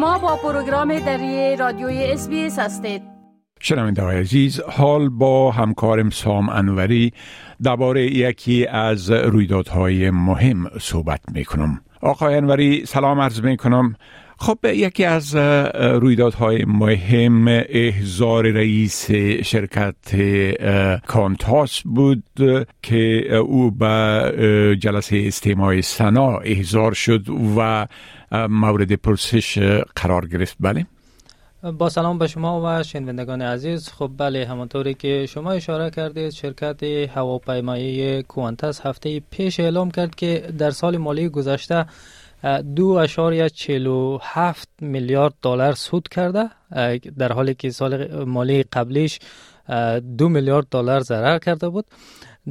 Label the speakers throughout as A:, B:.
A: شما با پروگرام دری رادیوی SBS هستید.
B: شنونده های عزیز حال با همکارم سام انوری درباره یکی از رویدادهای مهم صحبت می کنم آقای انوری سلام عرض می کنم خب یکی از رویدادهای مهم احضار رئیس شرکت کانتاس بود که او به جلسه استماع سنا احضار شد و مورد پرسش قرار گرفت بله؟
C: با سلام به شما و شنوندگان عزیز خب بله همانطوری که شما اشاره کردید شرکت هواپیمایی کوانتس هفته پیش اعلام کرد که در سال مالی گذشته دو اشاریه چلو هفت میلیارد دلار سود کرده. در حالی که سال مالی قبلیش دو میلیارد دلار ضرر کرده بود.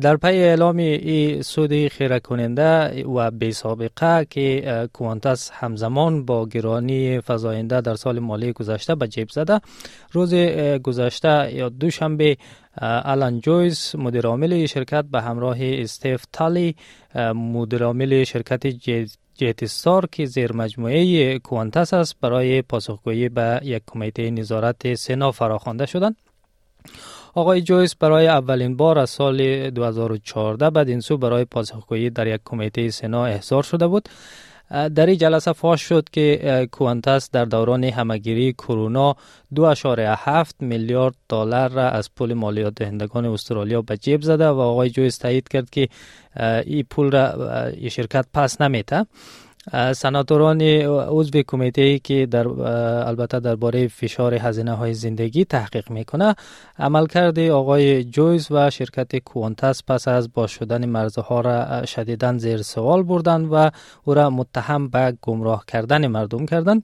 C: در پی اعلام این سود خیره کننده و بی سابقه که کوانتس همزمان با گرانی فضاینده در سال مالی گذشته به جیب زده. روز گذشته یا دوشنبه آلان جویس مدیر عامل شرکت به همراه استیف تالی مدیر عامل شرکت جیتستار که زیر مجموعه کوانتس است برای پاسخگویی به یک کمیته نظارت سنا فراخوانده شدند. آقای جویس برای اولین بار از سال 2014 بعد این سو برای پاسخگویی در یک کمیته سنا احضار شده بود. در این جلسه فاش شد که کوانتاس در دوران همگیری کرونا 2.7 میلیارد دلار را از پول مالیات دهندگان استرالیا به جیب زده و آقای جویس تایید کرد که این پول را شرکت پس نمیته سناتوران عضو کمیته ای که در البته درباره فشار هزینه های زندگی تحقیق می‌کنه عملکرد آقای جویز و شرکت کوانتاس پس از باز شدن مرزها را شدیدن زیر سوال بردن و او را متهم به گمراه کردن مردم کردند.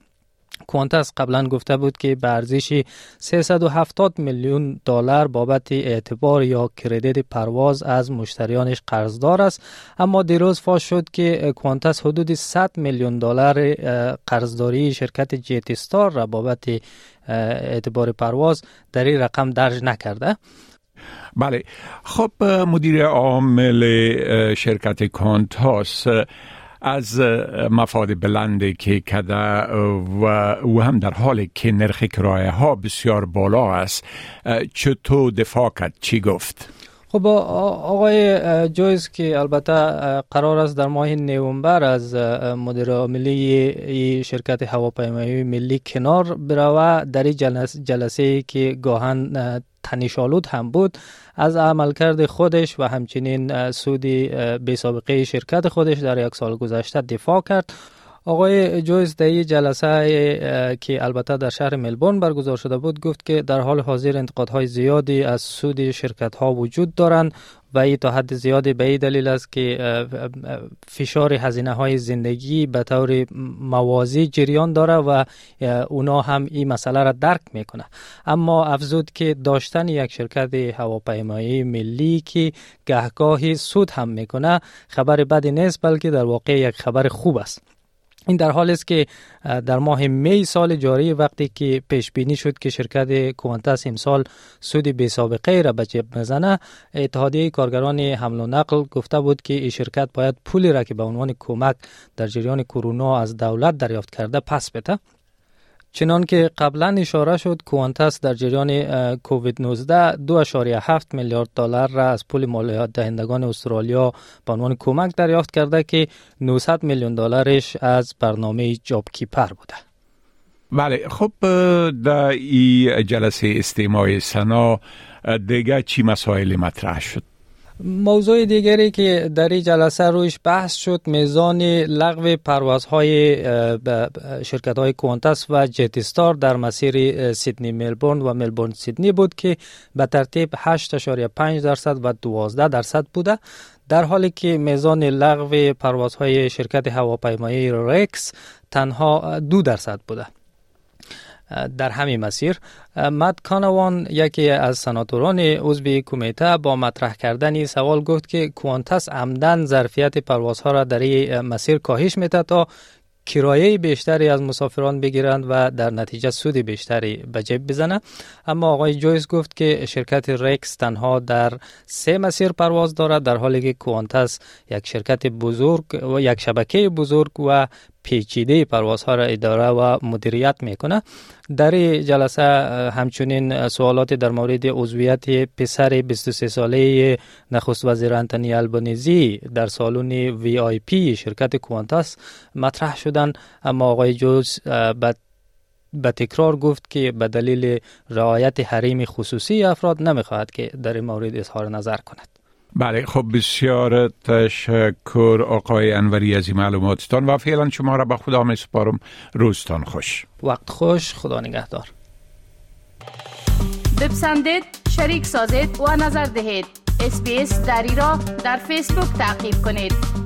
C: کوانتاس قبلا گفته بود که به ارزش 370 میلیون دلار بابت اعتبار یا کردیت پرواز از مشتریانش قرضدار است. اما دیروز فاش شد که کوانتاس حدود 100 میلیون دلار قرضداری شرکت جیت استار را بابت اعتبار پرواز در این رقم درج نکرده.
B: بله. خب مدیر عامل شرکت کانتاس از مفاد بلند که کده و او هم در حالی که نرخ کرایه ها بسیار بالا است. چطور دفاع کرد؟ چی گفت؟
C: خب آقای جویز که البته قرار است در ماه نوامبر از مدیر عاملی شرکت هواپیمایی ملی کنار بروه در جلسه که گاهن تنشالود هم بود از عملکرد خودش و همچنین سودی به سابقه شرکت خودش در یک سال گذشته دفاع کرد. آقای جویس در جلسه که البته در شهر ملبورن برگزار شده بود گفت که در حال حاضر انتقادهای زیادی از سود شرکت ها وجود دارند و این تا حد زیادی به این دلیل است که فشار هزینه های زندگی به طور موازی جریان داره و اونا هم این مسئله را درک می‌کنه. اما افزود که داشتن یک شرکت هواپیمایی ملی که گهگاهی سود هم می‌کنه خبر بدی نیست بلکه در واقع یک خبر خوب است. این در حال است که در ماه می سال جاری وقتی که پیش بینی شد که شرکت کوانتاس امسال سود بی سابقه را به جیب مزنه اتحادیه کارگران حمل و نقل گفته بود که این شرکت باید پولی را که به عنوان کمک در جریان کرونا از دولت دریافت کرده پس بده. چنان که قبلا اشاره شد کوانتاس در جریان کووید 19 2.7 میلیارد دلار را از پول مالیات دهندگان استرالیا به عنوان کمک دریافت کرده که 900 میلیون دلارش از برنامه جاب کیپر بوده.
B: بله خب در این جلسه استماع سنا دیگه چی مسائل مطرح شد؟
C: موضوع دیگری که در این جلسه رویش بحث شد میزان لغو پروازهای شرکت های کوانتاس و جتیستار در مسیر سیدنی ملبورن و ملبورن سیدنی بود که به ترتیب 8.5 درصد و 12 درصد بوده. در حالی که میزان لغو پروازهای شرکت هواپیمایی رکس تنها 2 درصد بوده. در همین مسیر مد کانوان یکی از سناتوران عضو کمیته با مطرح کردن سوال گفت که کوانتاس عمدن ظرفیت پروازها را در این مسیر کاهش میده تا کرایه بیشتری از مسافران بگیرند و در نتیجه سود بیشتری به جیب بزنند. اما آقای جویس گفت که شرکت رکس تنها در سه مسیر پرواز دارد در حالی که کوانتاس یک شرکت بزرگ و یک شبکه بزرگ و پیچیده پروازها را اداره و مدیریت می‌کنه. در جلسه همچنین سوالات در مورد عضویت پسر 23 ساله نخست وزیر انتنی البانیزی در سالن VIP شرکت کوانتاس مطرح شدن اما آقای جوز به تکرار گفت که به دلیل رعایت حریم خصوصی افراد نمی‌خواهد که در این مورد اظهار نظر کند.
B: بله خب بسیار تشکر آقای انوری از این معلوماتتان و فعلا شما را به خدا می سپارم روزتان خوش.
C: وقت خوش. خدا نگهدار.
A: بپسندید شریک سازید و نظر دهید. اسپیس دری را در فیسبوک تعقیب کنید.